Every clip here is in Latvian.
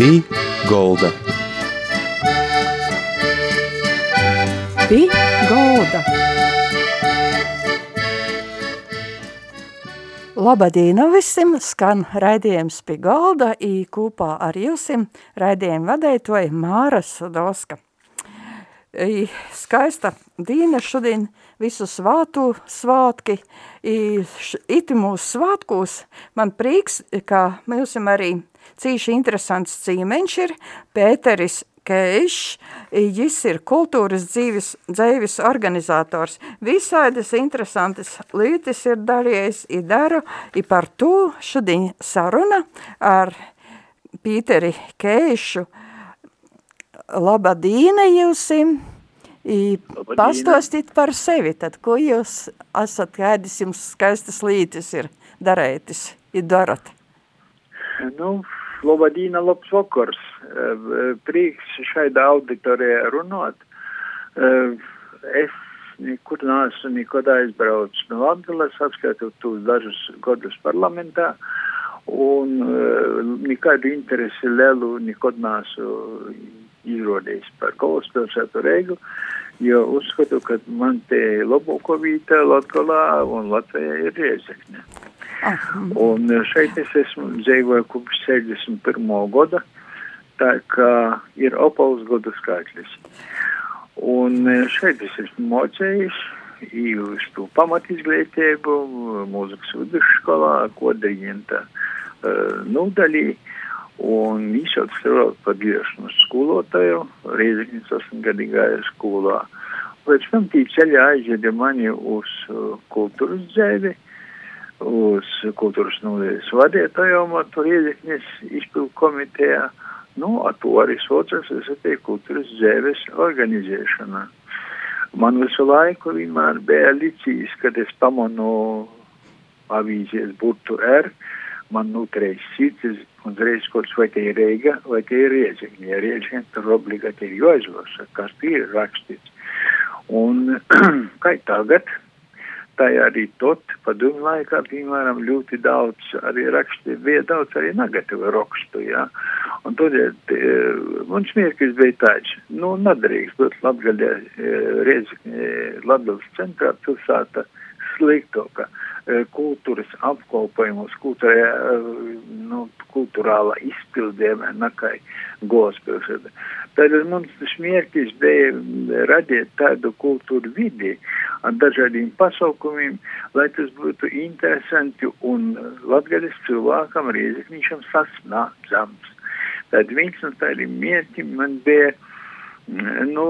Pī Golda. Pī Golda. Labadīna visiem, skan raidījums pie galda, i kopā ar jūsim raidījumu vadētoja Māra Sudoska. I skaista dīna šodien visu svātu svātki, i iti mūsu svātkūs man prīks, ka mūsim arī cīši interesants cīmeņš ir Pēteris Keišs, jis ir kultūras dzīves, dzīves organizators. Visādas interesantas lietas ir darījis, i daru, i par to šodien saruna ar Pīteri Keišu. Labadīna jūsim! Pastostīt par sevi, tad ko jūs esat, kādas jums skaistas lītis ir darētis, ir darat? Nu, Labadīna, labs vakars. Prieks šaidā auditorijā runāt. Es nekur neesmu nekad aizbraucis no Latgales, apskatot tos dažus gadus parlamentā, un nekādu interesi lielu nekad neesmu izrādījis par galvaspilsētu Reigu, jo uzskatu, ka man te labāko vieta Latgalā un Latvijā ir Riezekne. Un šeit es esmu dzīvoju kopš 61. gada, tā kā ir opals gadu skaitlis. Un šeit es esmu mocējis, to pamatizglītību, mūzikas vidusskolā, kodaļienta uh, nūdaļī, un izšauts strādāt par griešanas skolotāju, Rieziņas astoņgadīgajā skolā. Pēc tam tī ceļā aizveda mani uz uh, kultūras dzēvi, uz kultūras nūdeļas vadītājiem, tur iedekņas izpildu komitejā. Nu, ar to arī saucas, te kultūras dzēves organizēšana. Man visu laiku vienmēr bija licīs, kad es pamanu avīzēs burtu R, man nutreiz sirds, un reiz kaut vai te ir Reiga, vai te ir Rieziņa. Ja Rieziņa, tur obligāti ir jāizlasa, kas tie ir rakstīts. Un kā tagad, tā arī tot, padomu laikā, piemēram, ļoti daudz arī raksti, bija daudz arī negatīvu rakstu, jā. Un tādēļ man smieklīgs bija tāds, nu, nedarīgs būt Latgaļā, Latgales centrā pilsēta sliktāka kultūras apkopojumus, kultūrā, nu, kultūrāla izpildījuma nekā galvaspilsēta. Tad mums smieklīgs bija radīt tādu kultūru vidi ar dažādiem pasaukumiem, lai tas būtu interesanti un latgaļas cilvēkam rieziknišam sasnācams. Tad viens no tādiem mērķiem man bija, nu,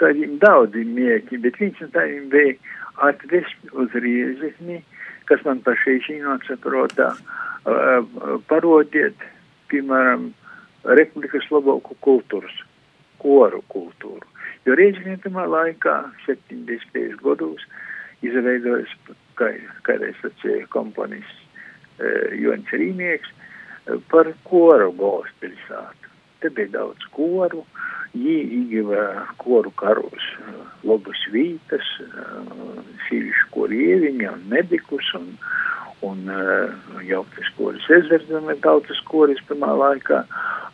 tādiem daudziem mērķiem, bet viens no tādiem bija atvest uz riezikni, kas man pašai šīnots protā, parodiet, piemēram, republikas labāku kultūras, koru kultūru. Jo Rieģinietamā laikā, 70. gados, izveidojas, kā, kādreiz sacīja komponis e, Joņs Rīnieks, par koru galvaspilsētu. Te bija daudz koru, Jī ieguva koru karos labas vītas, sīvišu korieviņa un medikus un, un jauktas koris ezverdzame tautas koris pirmā laikā.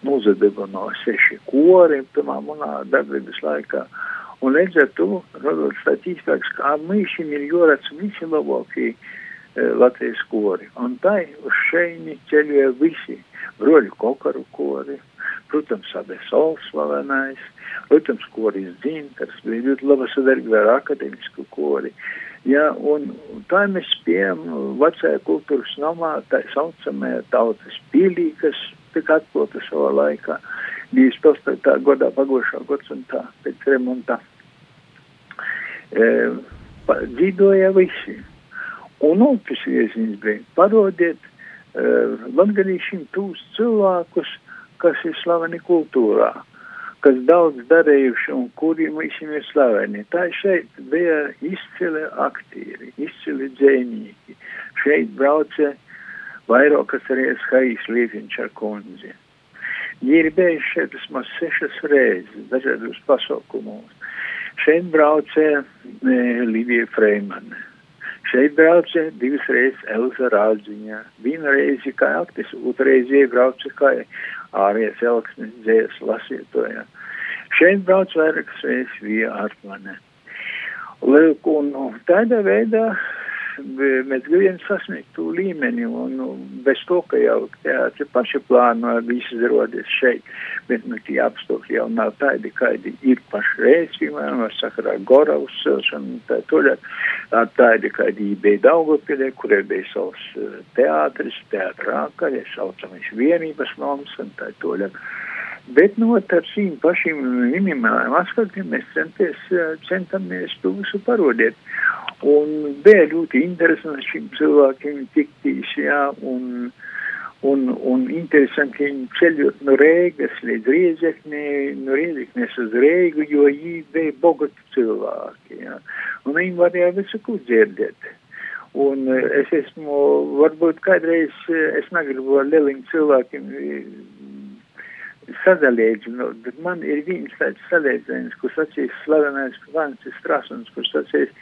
Mūzadeba no seši kori pirmā manā darbības laikā. Un līdz ar to radot statistikas, kā mīšiem ir jorats visi labākie Latvijas kori. Un tai uz šeini ceļoja visi broļu kokaru kori, protams, abi sols slavenais, protams, koris dzintars, bija ļoti laba sadarbība ar akadēmisku kori. Ja, un tā mēs spējam vecajā kultūras namā, tā saucamajā tautas pīlī, kas tika atklāta savā laikā, bija spēlētā godā pagošā gadsimtā pēc remonta. E, dzīvoja visi. Un upes vieziņas bija parodiet uh, latgadīšiem tūs cilvēkus, kas ir slaveni kultūrā, kas daudz darījuši un kuriem visiem ir slaveni. Tā šeit bija izcili aktīri, izcili dzēnīgi. Šeit brauca vairākas reizes Hais Līviņš ar kundzi. Viņi ir bijuši šeit vismaz sešas reizes dažādos pasaukumos. Šeit brauca e, Livija Freimane Šeit brauca divas reizes Elza Rādziņā. Vienu reizi kā aktis, otru reizi iebrauca kā ārējais elksnis dzējas lasītojā. Šeit brauc vairākas reizes via Artmane. Lūk, un tādā veidā mēs gribam sasniegt to līmeni, un nu, bez to, ka jau teātri paši plāno visu zrodies šeit, bet nu tie apstākļi jau nav tādi, kādi ir pašreiz, piemēram, ar sakarā Gora uzcelšanu, tā toļāk, tādi, kādi bija Daugavpilē, kur ir bija savs teātris, teātrā, kā ir saucamies vienības nomas, un tā toļāk. Bet no nu, šīm pašiem minimālajiem aspektiem mēs centies, centamies to visu parodēt. Un bija ļoti interesanti šiem cilvēkiem tiktīs, jā, un, un, un interesanti viņi ceļot no Rēgas līdz Riezeknē, no Riezeknes uz Rēgu, jo viņi bija bogati cilvēki, jā. Un viņi varēja visu ko dzirdēt. Un es esmu, varbūt kādreiz, es negribu ar lieliem cilvēkiem sadalījumu, bet man ir viens tāds salīdzinājums, kurš sacīs slavenais Francis Strasons, kurš sacīs,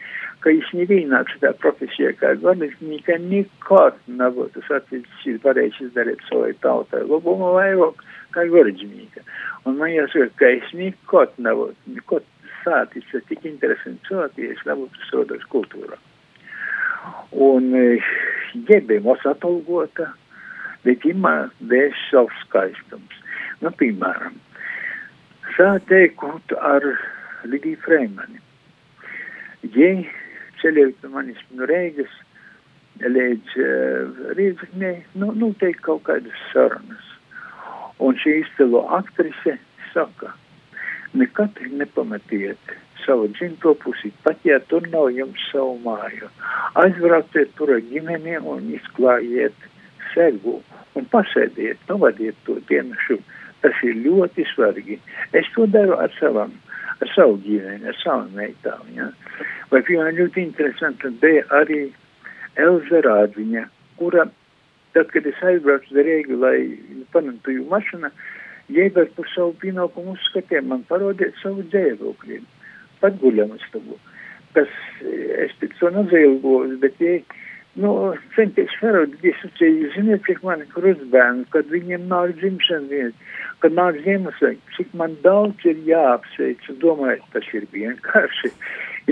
ka viņš nevienā šitā profesijā kā vadītnieka nekad nebūtu sacīts, varēs izdarīt savai tautai labumu vairāk kā vadītnieka. Un man jāsaka, ka es nekad nebūtu, nekad sācis ar tik interesantu cilvēku, ja es nebūtu sodos kultūrā. Un jebemos atalgota, bet imā dēļ savs skaistums. Nu, piemēram, sāteikot ar Lidiju Freimani. Jei ceļojot no manis no Reigas līdz uh, Rīzaknē, nu, nu, teikt kaut kādas sarunas. Un šī izcilo aktrise saka, nekad nepametiet savu dzimto pusi, pat ja tur nav jums savu māju. Aizbrauciet tur ar ģimeni un izklājiet segu un pasēdiet, pavadiet to dienu Tas ir ļoti svarīgi. Es to daru ar savam, ar savu ģimeni, ar savām meitām. Ja? Vai, piemēram, ļoti interesanti bija arī Elza Rādziņa, kura, tad, kad es aizbraucu uz Rīgu, lai panāktu mašīnu, jēga par savu pienākumu uzskatiem man parodiet savu dzēvokļu, pat guļamastabu. Tas, es tik to nozīmēju, bet, ja nu, centies parādīt, ziniet, cik man ir krustbērni, kad viņiem nāk dzimšanas dienas, kad nāk Ziemassvētki, cik man daudz ir jāapsveic, domāju, tas ir vienkārši.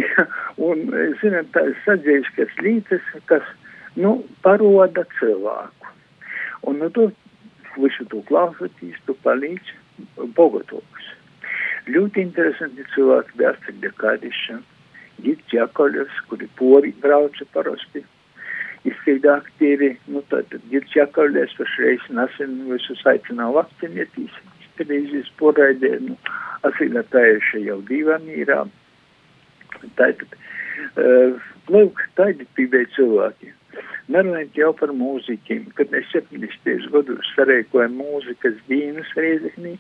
ja, un, zināt, tā ir saģējušas lītes, kas, nu, paroda cilvēku. Un, nu, tu visu to klausoties, tu palīdz Bogotovs. Ļoti interesanti cilvēki bija Astrid Kadiša, Gits Jakovļevs, kuri pori brauca parasti izstrīd aktīvi, nu tad Girts Jakovļies pašreiz nesen visus aicināja vakcinētīs, televīzijas poraidē, nu, asignatējuši jau divām īrā. Tātad, uh, lūk, tādi bija cilvēki. Nerunājot jau par mūziķiem, kad mēs 70. gados sarēkojam mūzikas dīnas reizeknī,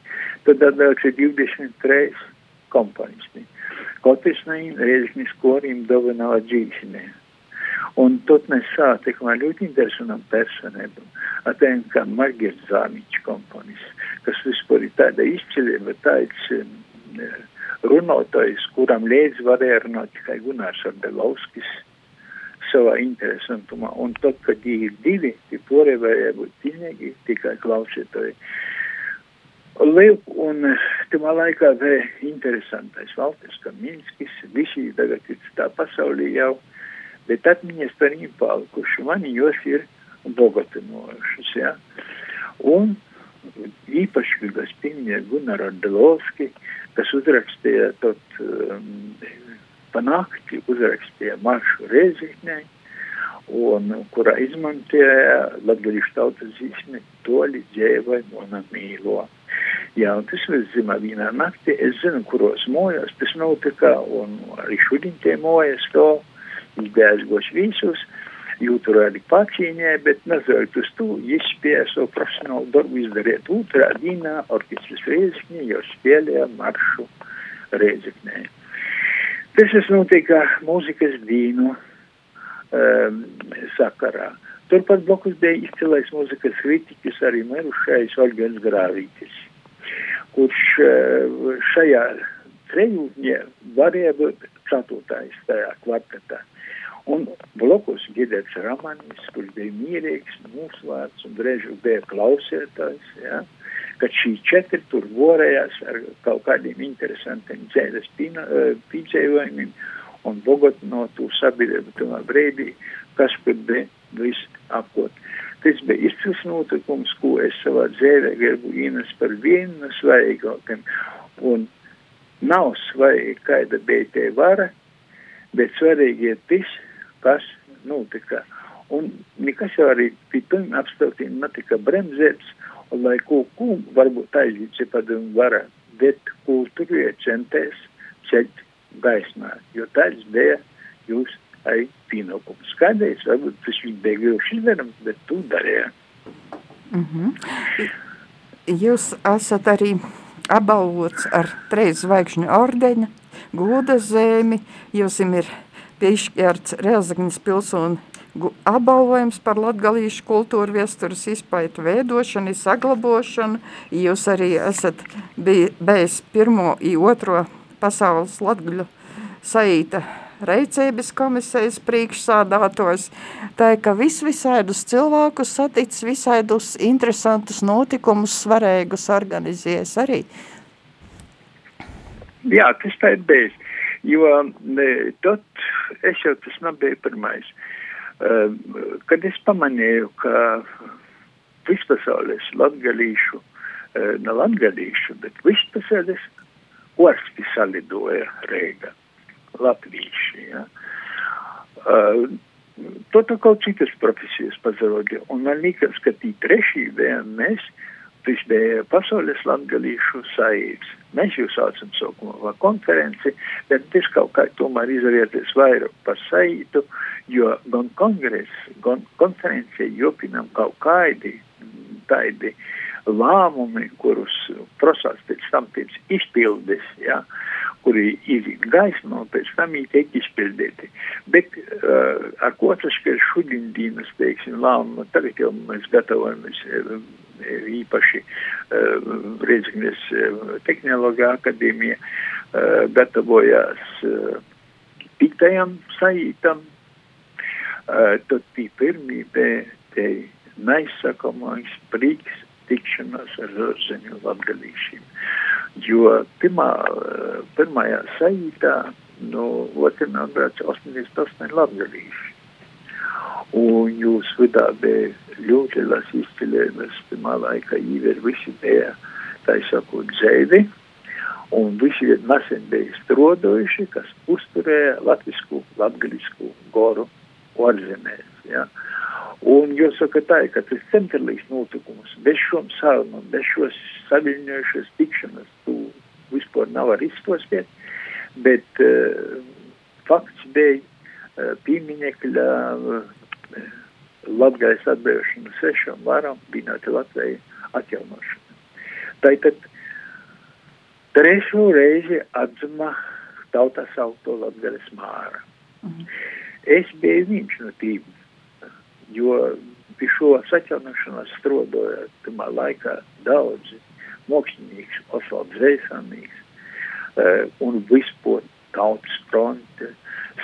tad atdāca 23 komponisti. Katrs no viņiem reizeknis korim dāvināja dzīšanai. Un tot mēs satikām ļoti interesantam personībam, atējām kā Margits Zāmiņš komponis, kas vispār ir tāda izcilība, tāds um, runātājs, kuram līdz varēja runāt tikai Gunārs Ardelovskis savā interesantumā. Un tad, kad ir divi, tie porē varēja būt pilnīgi tikai klausītāji. Liek, un tamā laikā bija interesantais Valters Kaminskis, visi tagad ir tā pasaulī jau bet atmiņas par viņu palikuši. Man jos ir bogatinojušas. Ja? Un īpaši gribas pieminēt Gunaru Ardelovski, kas uzrakstīja tot um, panākti, uzrakstīja maršu Reizeknē, un kurā izmantoja latgalīšu tautas zīsmi toļi dzēvai mona mīlo. Jā, un tas viss zina vienā naktī, es zinu, kuros mojās tas notika, un arī šodien tie mojas to izbēgos visus, jūtu rādi pacīņē, bet nezinu, uz to izspēja savu profesionālu darbu izdarīt. Otrā dienā orķestris Reizekņē jau spēlēja maršu Reizeknē. Tas es notika mūzikas dīnu um, sakarā. Turpat blokus bija izcilais mūzikas kritiķis arī mirušais Olgans Grāvītis, kurš uh, šajā trejūtņē varēja būt ceturtais tajā kvartetā. Un blokus Gidets Ramanis, kurš bija mierīgs, mūsvārds un drēžu bija klausētājs, ja, kad šī četri tur vorējās ar kaut kādiem interesantiem dzēles pīdzējumiem un bogotnotu sabiedrību tomēr brīdī, kas pat bija viss apkot. Tas bija izcils notikums, ko es savā dzīvē gribu ienest par vienu no svarīgākiem. Un nav svarīgi, kāda bija te vara, bet svarīgi ir tas, kas notika. Un nekas jau arī pie tiem apstākļiem netika bremzēts, un lai ko, ko varbūt aizvīci padomu vara, bet kultūra centēs ceļt gaismā, jo tāds bija jūs arī pienākums. Kādreiz varbūt tas viņa bija grūti izdarams, bet tu darīji. Mm -hmm. Jūs esat arī apbalvots ar trīs zvaigžņu ordeņa, gūda zēmi, jums ir piešķirts Reazagņas pilsoni apbalvojums par latgalīšu kultūru viestures izpaitu veidošanu, saglabošanu. Jūs arī esat bijis pirmo i otro pasaules latgaļu saīta reicības komisijas priekšsādātos, tā ka vis visādus cilvēkus satic, visādus interesantus notikumus svarīgus organizēs arī. Jā, tas tā ir bijis, jo tot es jau tas nebija pirmais. Uh, kad es pamanīju, ka vispasaules latgalīšu, uh, ne latgalīšu, bet vispasaules orsti salidoja Reiga latvieši. Ja. Uh, to tā kaut citas profesijas pazarodīja. Un man liekas, ka tī trešī VMS, tas bija pasaules latgalīšu saīts. Mēs jau saucam saukumā konferenci, bet tas kaut kā tomēr izvērties vairāk par saītu, jo gan kongress, gan konferencija jopinam kaut kādi tādi lēmumi, kurus prasās pēc tam pēc izpildes, ja, kuri ir gaismā, pēc tam viņi tiek izpildīti. Bet uh, ar ko tas, ka šodien dienas, teiksim, lēmumu, tagad jau mēs gatavojamies uh, īpaši uh, Rēzgnes uh, tehnoloģija akadēmija uh, gatavojās uh, piektajam saītam, uh, tad tī pirmība te neizsakamais prieks tikšanās ar ārzeņu latgalīšiem. Jo pirmā, pirmajā saītā no otrā brāca 88 latgalīši. Un jūs vidā bija ļoti liels izcilības pirmā laikā īver visi bija, tā sakot, dzēvi. Un visi nesen bija strodojuši, kas uzturēja latvisku, latgalisku goru ārzemēs. Ja. Un jāsaka tā, ka tas centrālais notikums, bez šom sarunām, bez šos saviņojušas tikšanas, tu vispār nav var izpostēt, bet uh, fakts bija uh, pieminekļa uh, Latgales atbrīvošana sešām varam binoti Latviju atjaunošana. Tātad trešo reizi atzuma tautā saukto Latgales māra. Mhm. Es biju viņš no tīm jo pie šo saķelnošanos strodoja tamā laikā daudzi mākslinieki, Osvalds Zēsanīgs uh, un vispār tautas fronte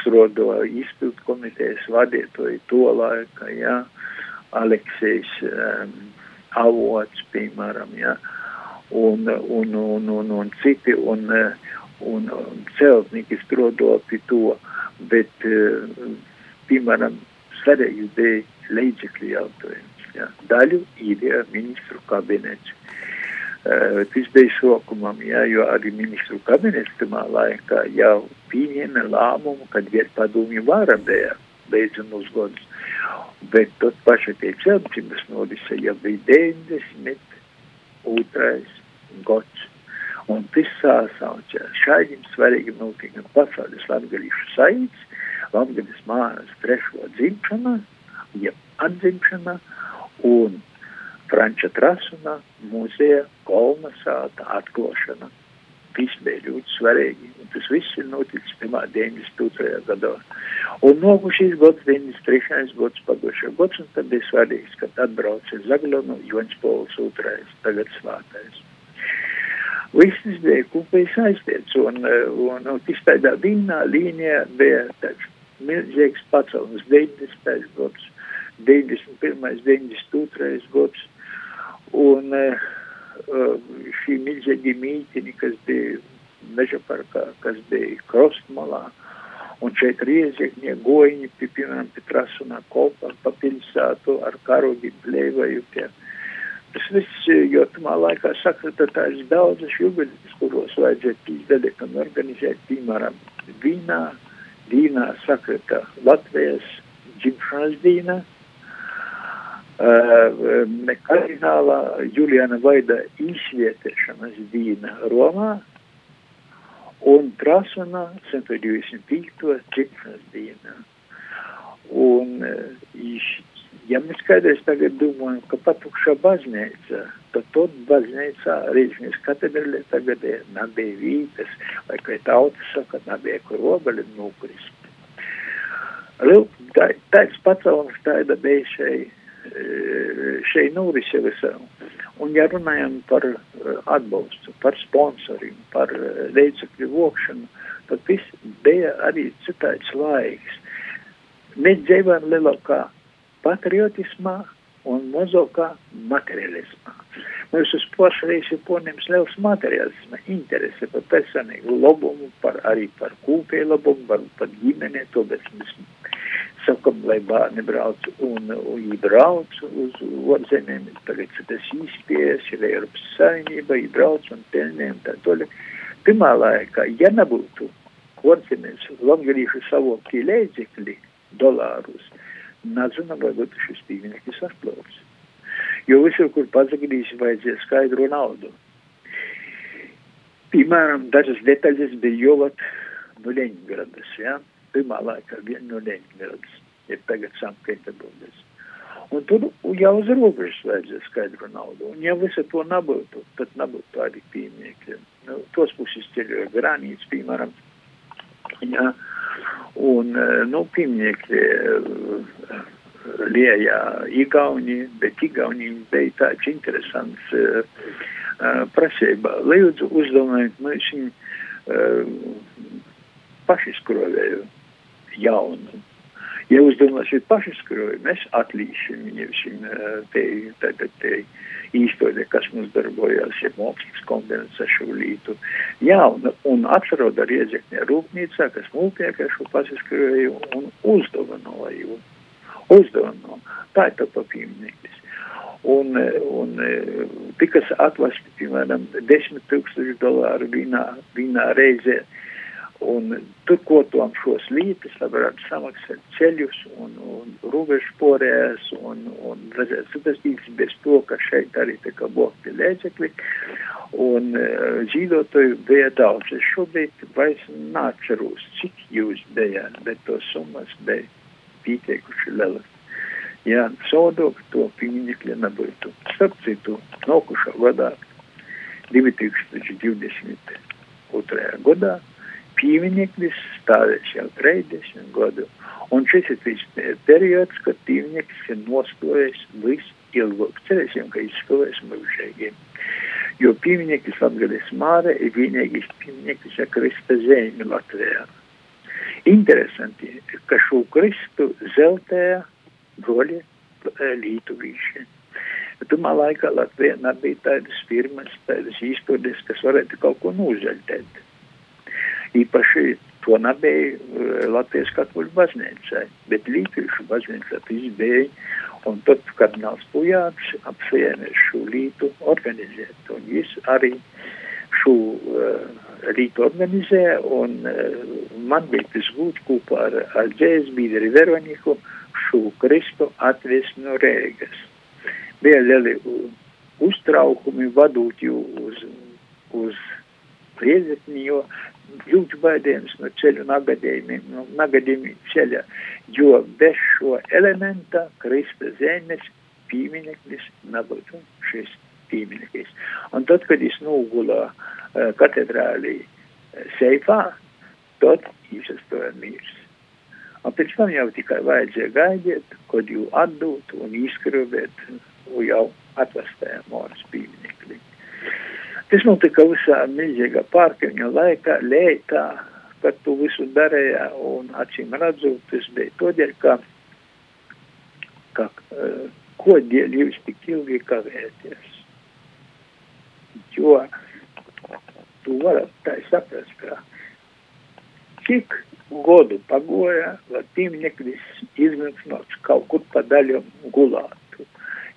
strodoja izpildu komitejas vadītoji to laika, jā, Aleksejs um, Avots, piemēram, jā, un, un, un, un, un citi, un, un, un celtnieki strodoja pie to, bet, uh, piemēram, svarīgi bija līdzekļu jautājums. Ja. Daļu ir ministru kabinets. Uh, tas bija sokumam, ja, jo arī ministru kabinets tamā laikā jau pieņēma lēmumu, kad viet padomju vara bija beidzam uz godus. Bet tot paša tie celtības nodisa jau bija 92. gads. Un tas sāsauca šādiem svarīgiem notikumiem pasaules latgalīšu saīts, latgalis māras trešo dzimšanā, jeb atzimšana un Franča Trasuna muzeja kolonizāta atklāšana. Viss bija ļoti svarīgi, un tas viss ir noticis pirmā 92. gadā. Un nogušīs gads, 93. gads, pagošā gads, un tad bija svarīgs, kad atbrauca Zaglonu Jons Pols II, tagad svātais. Viss bija kopīgi saistīts, un, un, un tas tādā vienā līnijā bija tāds milzīgs pacelums, 90. gads, 91. 92. gads, un uh, šī milzīgi mītini, kas bija meža parkā, kas bija krostmalā, un šeit riezekņie gojiņi, pie, piemēram, pie trasunā kopā pa pilsētu ar karogi blēvaju pie. Tas viss, jo tamā laikā sakratētājs daudzas jubilejas, kuros izdarīt un organizēt, piemēram, Vīnā, Dīnā sakratā Latvijas dzimšanas dīnā, uh, kardinālā Juliana Vaida izvietēšanas dīna Romā, un Trasunā 125. dzimšanas dienā. Un, ja mēs kādreiz tagad domājam, ka patukšā baznīca, tad tot baznīcā Rīzņas katedrālē tagad ir nabija vītas, vai kā tauta saka, nabija krobali nukrist. Tāds pacelums tāda bija šeit šeit norise visā. Un, ja runājam par atbalstu, par sponsoriem, par līdzekļu vokšanu, tad viss bija arī citāds laiks. Mēs dzīvojam lielākā patriotismā un mazākā materialismā. Mēs uz pašreiz poņem liels materiālisma interesi par personīgu labumu, par arī par kūpēju labumu, par, par ģimeni, to mēs sakam, lai bērni brauc un, un brauc uz orzemēm, tagad tas īspies, ir Eiropas saimnība, brauc un pelnē un tā toļa. Pirmā laikā, ja nebūtu orzemēs latgalīšu savokti līdzekļi, dolārus, nezinu, vai būtu šis piemineklis atklāts. Jo visur, kur pazagrīs, vajadzēja skaidru naudu. Piemēram, dažas detaļas bija jau no Leņņģeradas, ja? Pirmā laikā viena no Leņņģeradas, ir tagad Sanktpēterburgas. Un tur jau uz robežas vajadzēja skaidru naudu. Un ja visu to nebūtu, tad nebūtu tādi pieminiekļi. Nu, tos puses ceļoja granīts, piemēram. Ja, un, nu, pieminiekļi lieja Igauni, bet Igauni bija tāds interesants uh, prasība. Lūdzu, uzdevumiem mēs viņu uh, pašizkrovēju jaunu. Ja uzdevums ir pašizkrojumi, mēs atlīšam viņiem šim te, tagad te īstoļie, kas mums darbojās, ja mākslas kombinats ar šo lītu. Jā, un, un atcerot ar iedzekņē rūpnīcā, kas mūpiekā šo pašizkroju un uzdevanoju. Uzdevano. Tā ir tā papīmnieklis. Un, un tika atvesti, piemēram, 10 tūkstoši dolāru vienā, vienā reizē. Un turkotam šos lītas, lai varētu samaksāt ceļus un, un robežu porēs un, un redzēt sapastības bez to, ka šeit arī tā kā bokti lēcekļi. Un uh, zīdotoju bija daudz. Es šobrīd vairs nāčarūs, cik jūs bijāt, bet to summas bija pieteikuši lielas. Jā, sodok to pieminiekļa nebūtu. Starp citu, nokušā gadā 2022. gadā piemineklis stāvēs jau 30 gadu. Un šis ir tas periods, kad piemineklis ir nostājis visilgāk. Cerēsim, ka izstāvēs mūžīgi. Jo piemineklis Latgales māre ir vienīgais piemineklis ar Krista zemi Latvijā. Interesanti, ka šo Kristu zeltēja broļi Lītuvīši. Tumā laikā Latvijā nebija tādas firmas, tādas īstenības, kas varētu kaut ko nozaļtēt īpaši to nebija uh, Latvijas katoļu baznīcai, bet Lītviešu baznīcā tas bija, un tad kardināls Pujāts apsēmies šo lītu organizēt, un viņš arī šo uh, lītu organizē, un uh, man bija tas gūt kopā ar, ar dzēs biedri Veroniku šo Kristu atvest no Rēgas. Bija lieli uztraukumi vadūt jū uz, uz Riezekni, jo ļoti baidījums no ceļu nagadījumiem, no nagadījumiem ceļa, jo bez šo elementa Krista zemes piemineklis nebūtu šis piemineklis. Un tad, kad viņš nogula uh, katedrālī uh, seifā, tad izsastoja mirs. Un pēc tam jau tikai vajadzēja gaidīt, kad jau atdūt un izskrubēt, un jau atvestēja mūras pieminekli. Tas notika visā milzīgā pārkaņa laikā, lētā, kad tu visu darīji, un acīm redzot, tas bija todēļ, ka, ka uh, kodēļ jūs tik ilgi kavēties. Jo tu varat tā saprast, ka cik godu pagoja, lai piemineklis izmēģināts kaut kur pa daļam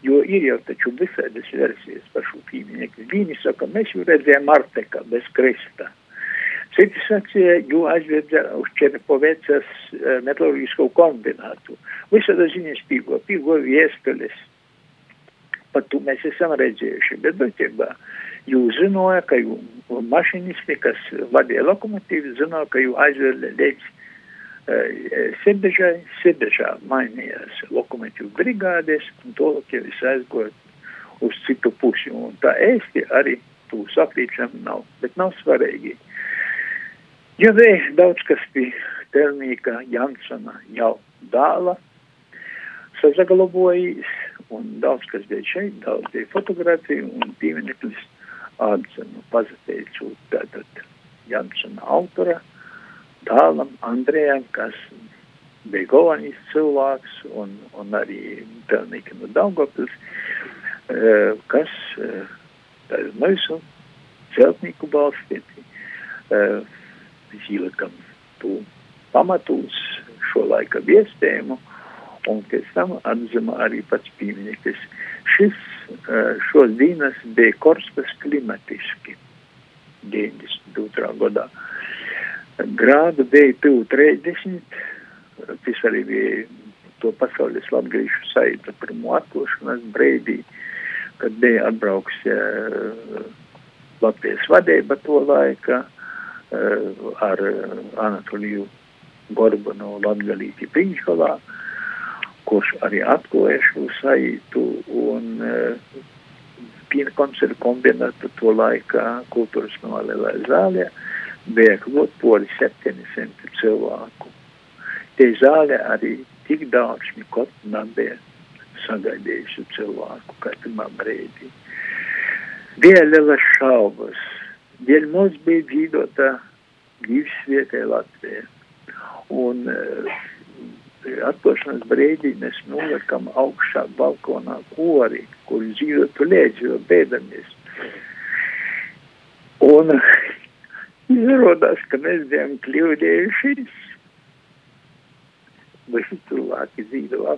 Jó írja a visszaadás verziót, special filmnek, Vinisa a mesúreze Marteka, bez Krista. Сетисация го аз веда вчера повеца с металургического комбинату. Ми се даже не спива, пиво вестелес. Pa tu mes esam redzējuši, bet būtībā jūs zinoja, ka jų mašinisti, kas vadīja lokomotīvu, zinoja, ka jų aizveda līdz uh, Sebežai, Sebežā mainījās. Lokomotīvu brigādes, un to jau es aizgoju uz citu pusi, un tā ēsti arī tu sakrīčam nav, bet nav svarīgi. Jo vēl daudz kas pie Telmīka Jansona jau dāla sazagalabojis, un daudz kas bija šeit, daudz bija fotografiju un piemineklis atzinu, pazateicu tātad Jansona autora dālam Andrejam, kas bija galvenais cilvēks un, un arī Telmīka no Daugavpils, kas tātad mūsu celtnieku balstīti izlikam tu pamatus šo laika viestējumu, un pēc tam atzima arī pats piemineklis. Šis, šos dienas bija korstas klimatiski 92. gadā. Grādu bija tuvu 30, tas arī bija to pasaules latgriešu saita pirmo atklāšanas brīdī, kad bija atbrauks uh, Latvijas vadība to laika uh, ar uh, Anatoliju Gorbanu Latgalīti Piņškolā, kurš arī atklāja šo saitu un uh, piena koncertu kombinētu to laikā kultūras nolēlē zālē. bija klot poli 700 cilvēku. Tie zālē arī tik daudz nekot nebija sagaidījuši cilvēku kā pirmā brīdī. Bija lielas šaubas. Dēļ mums bija dzīvota dzīvesvietai Latvijā. Un uh, atklāšanas brīdī mēs nolikam augšā balkonā kori, kur dzīvotu lēdzi, jo bēdamies. Un izrādās, ka mēs bijām kļūdījušies. Visi cilvēki dzīvo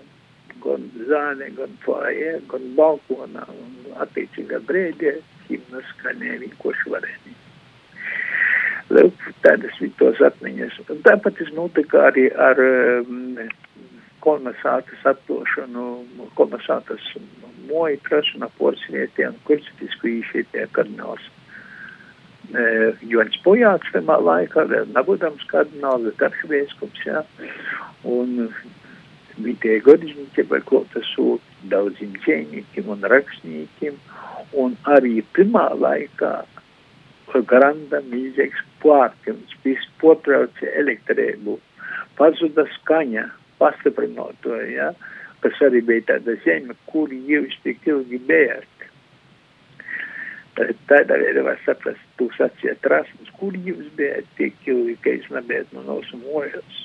gan zālē, gan fājē, gan balkonā un attiecīgā brīdī himnas skanēja vienkārši varēja. Lūk, tādas bija tos atmiņas. Un tāpat tas notika arī ar um, kolmasātas atdošanu, kolmasātas moju prašanu porcelētiem, kursitisku īšietie kardināls. E, Joņs Pujāts tajā laikā, vēl nebūdams kardināls, bet arhivieskops, jā. Un bija godiņķi, vai klātesot daudziem dzēņīkiem un rakstniekiem. Un arī pirmā laikā granda milzīgs pārkums, viss potrauca elektrību, pazuda skaņa, pastiprinoto, ja, kas arī bija tāda zeme, kur jūs tik ilgi bijāt. Tādā veidā var saprast, tu sacīja trasmas, kur jūs bijāt tik ilgi, ka jūs nebijāt no mūsu mojas.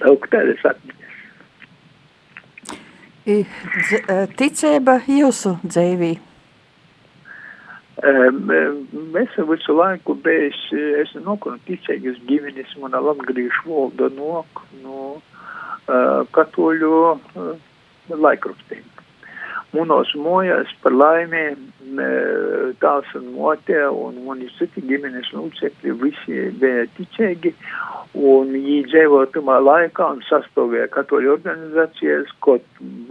Daudz tādas atmiņas. Ticība jūsu dzīvī. Mēs visu laiku bijis, es nokunu ticīgas ģimenes, mana latgriešu valoda nok no uh, katoļu uh, laikrustiem. Munos mojās par laimē tās un motē un mani citi ģimenes locekļi visi bija ticīgi un viņi dzīvoja tumā laikā un sastāvēja katoļu organizācijas, ko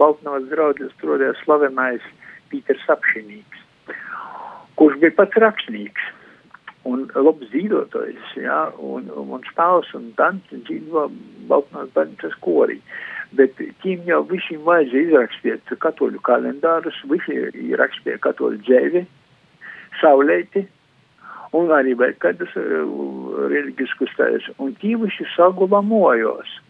Baltnavas draudzes turēja slavenais Pīters Apšinīgs kurš bija pats rakstnieks un labs dzīvotājs, jā, un, un, un spēles un danci dzīvo Baltnās baznīcas korī. Bet tiem jau visiem vajadzēja izrakstīt katoļu kalendārus, visi rakstīja katoļu dzēvi, saulēti, un arī vēl kādas uh, reliģiskus tēs, un tie visi sagula mojos.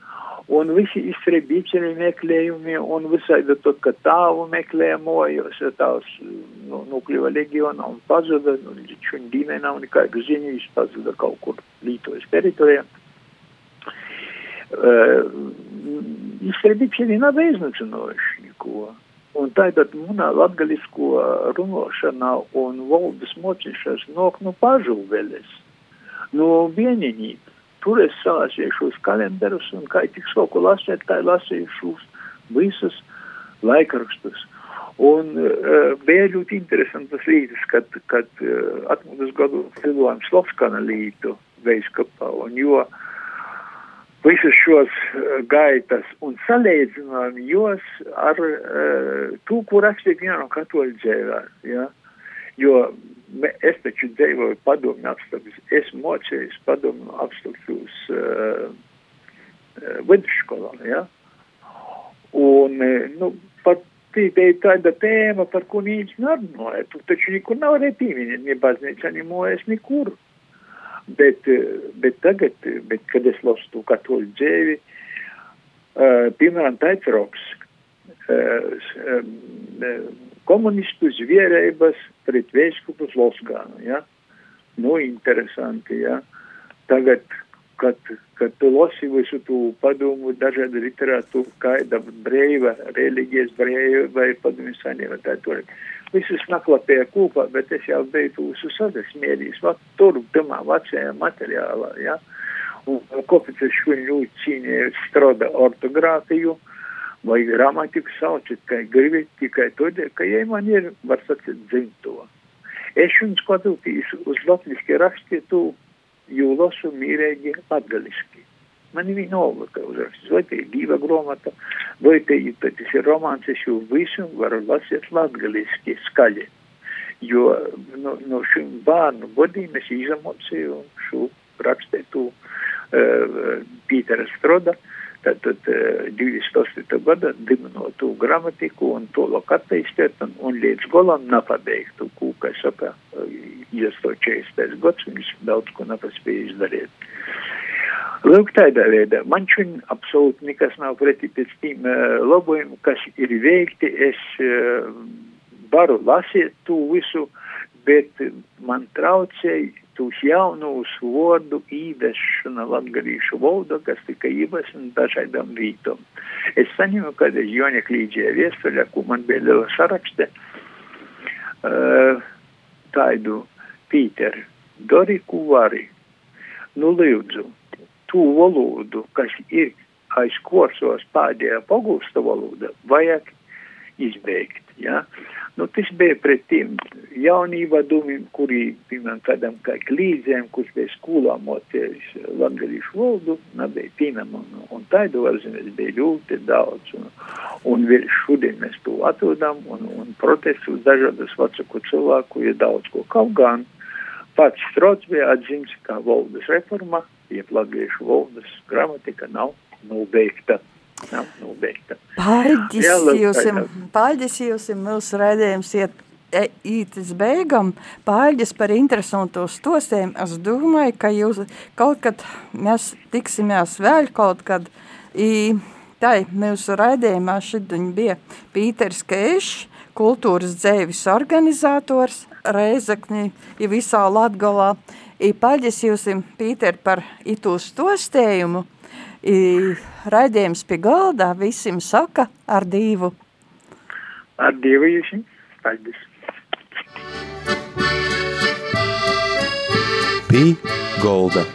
un visi izstrēbīčeni meklējumi, un visādi to, ka tāvu meklējumojos, tās nu, nukļuva leģionā un pazuda, nu, līdz šodīnai nav nekādu ziņu, viņš pazuda kaut kur Lītojas teritorijā. Uh, izstrēbīčeni nav iznācinoši neko. Un tagad munā latgalisko runošanā un valdes mocīšanas nok no pažulveles, no vieninība tur es salasīju šos kalendārus, un kā tik soku lasīt, tā lasīju šos visus laikrakstus. Un uh, bija ļoti interesantas lietas, kad, kad uh, atmodas gadu filojam Slovskana lītu veiskapā, un jo visus šos uh, gaitas un salīdzinājām jos ar uh, to, ko rakstīja viena katoļu dzēvē, ja? jo es taču dzīvoju padomju apstākļus, es mocījos padomju apstākļus uh, uh, vidusskolā, ja? Un, uh, nu, pat bija tāda tēma, par ko nīc nerunāja, tu taču nekur nav arī pieminēt, ne baznīca, ne mūjas, nekur. Bet, uh, bet tagad, bet, kad es lasu to katoļu dzēvi, uh, piemēram, Taitroks, uh, uh, komunistu zvierības pret vēstkupu Sloskānu, ja? Nu, interesanti, ja? Tagad, kad, kad tu lasi visu tu padomu, dažādu literatūru, kāda brīva, reliģijas brīva vai padomu saņēma tā tur. Visus naklapēja kopā, bet es jau biju tu visu sadasmierījis, va, tur, tamā vecajā materiālā, ja? Un kāpēc es ļoti cīnīju stroda ortogrāfiju, vai gramatiku saucat, kā gribat, tikai tādēļ, ka, ja man ir, var sacīt, dzimto. Es jums skatoties uz latviski rakstītu, jo lasu mīrēgi latgaliski. Man vienalga, uzrakstīs, vai te ir diva gromata, vai te ir, tas ir romāns, es jau visu varu lasīt latgaliski skaļi. Jo no, no šim bērnu godīm es izamocīju šo rakstītu uh, Pītera Stroda, Tātad 28. gada dibinotu gramatiku un to attīstīt un, un līdz golam nepabeigtu, ko, kā saka, iesto 40. gads, viņš daudz ko nepaspēja izdarīt. Lūk, tādā veidā man šodien absolūti nekas nav pretī pēc tiem uh, labojumiem, kas ir veikti. Es uh, varu lasīt to visu, bet man traucēja tūs jaunūs vārdu īvešana latgalīšu valodā, kas tika ievesina dažādām vītom. Es saņēmu, kad es Joņa Klīdžie viestuļā, ko man bija liela sarakste, uh, tādu Pīteru, dari, ko vari, nu lūdzu, tū valodu, kas ir aiz korsos pēdējā pagūsta valoda, vajag izbeigt, ja. Nu, tas bija pret tiem jaunīvadumiem, kuri, piemēram, kādam kā klīdzēm, kurš bija skolā mocējis latgalīšu valodu, nebija pieņemama. Un, un taidu varzīmēs bija ļoti daudz. Un, un vēl šodien mēs to atrodam, un, un protestus dažādas vecāku cilvēku ir daudz ko kaut gan. Pats Strots bija atzīms, ka valodas reforma, jeb latgalīšu valodas gramatika nav nobeigta. Nav nobeigta. Paldies paldies jums, mūsu raidījums iet e, ītis beigam, paldies par interesantu stostiem. Es domāju, ka jūs kaut kad mēs tiksimies vēl kaut kad. I, tai mūsu raidījumā šodien bija Pīters Keišs, kultūras dzēvis organizators Reizekņi ja visā Latgalā. I, paldies jums, Pīter, par itu stostējumu. Raidījums pie galdā visiem saka ar divu. Ar divu jūsim. Paldies. Pī golda.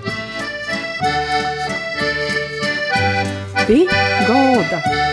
Pī golda.